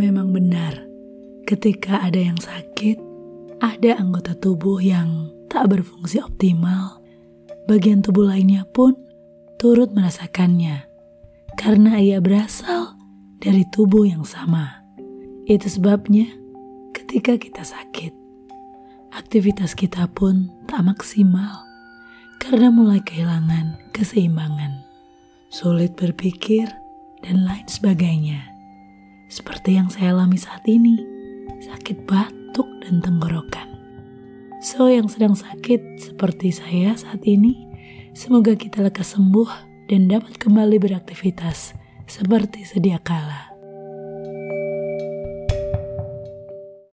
Memang benar, ketika ada yang sakit, ada anggota tubuh yang tak berfungsi optimal, bagian tubuh lainnya pun turut merasakannya karena ia berasal dari tubuh yang sama. Itu sebabnya, ketika kita sakit, aktivitas kita pun tak maksimal karena mulai kehilangan keseimbangan, sulit berpikir, dan lain sebagainya. Seperti yang saya alami saat ini, sakit batuk dan tenggorokan. So, yang sedang sakit seperti saya saat ini, semoga kita lekas sembuh dan dapat kembali beraktivitas seperti sedia kala.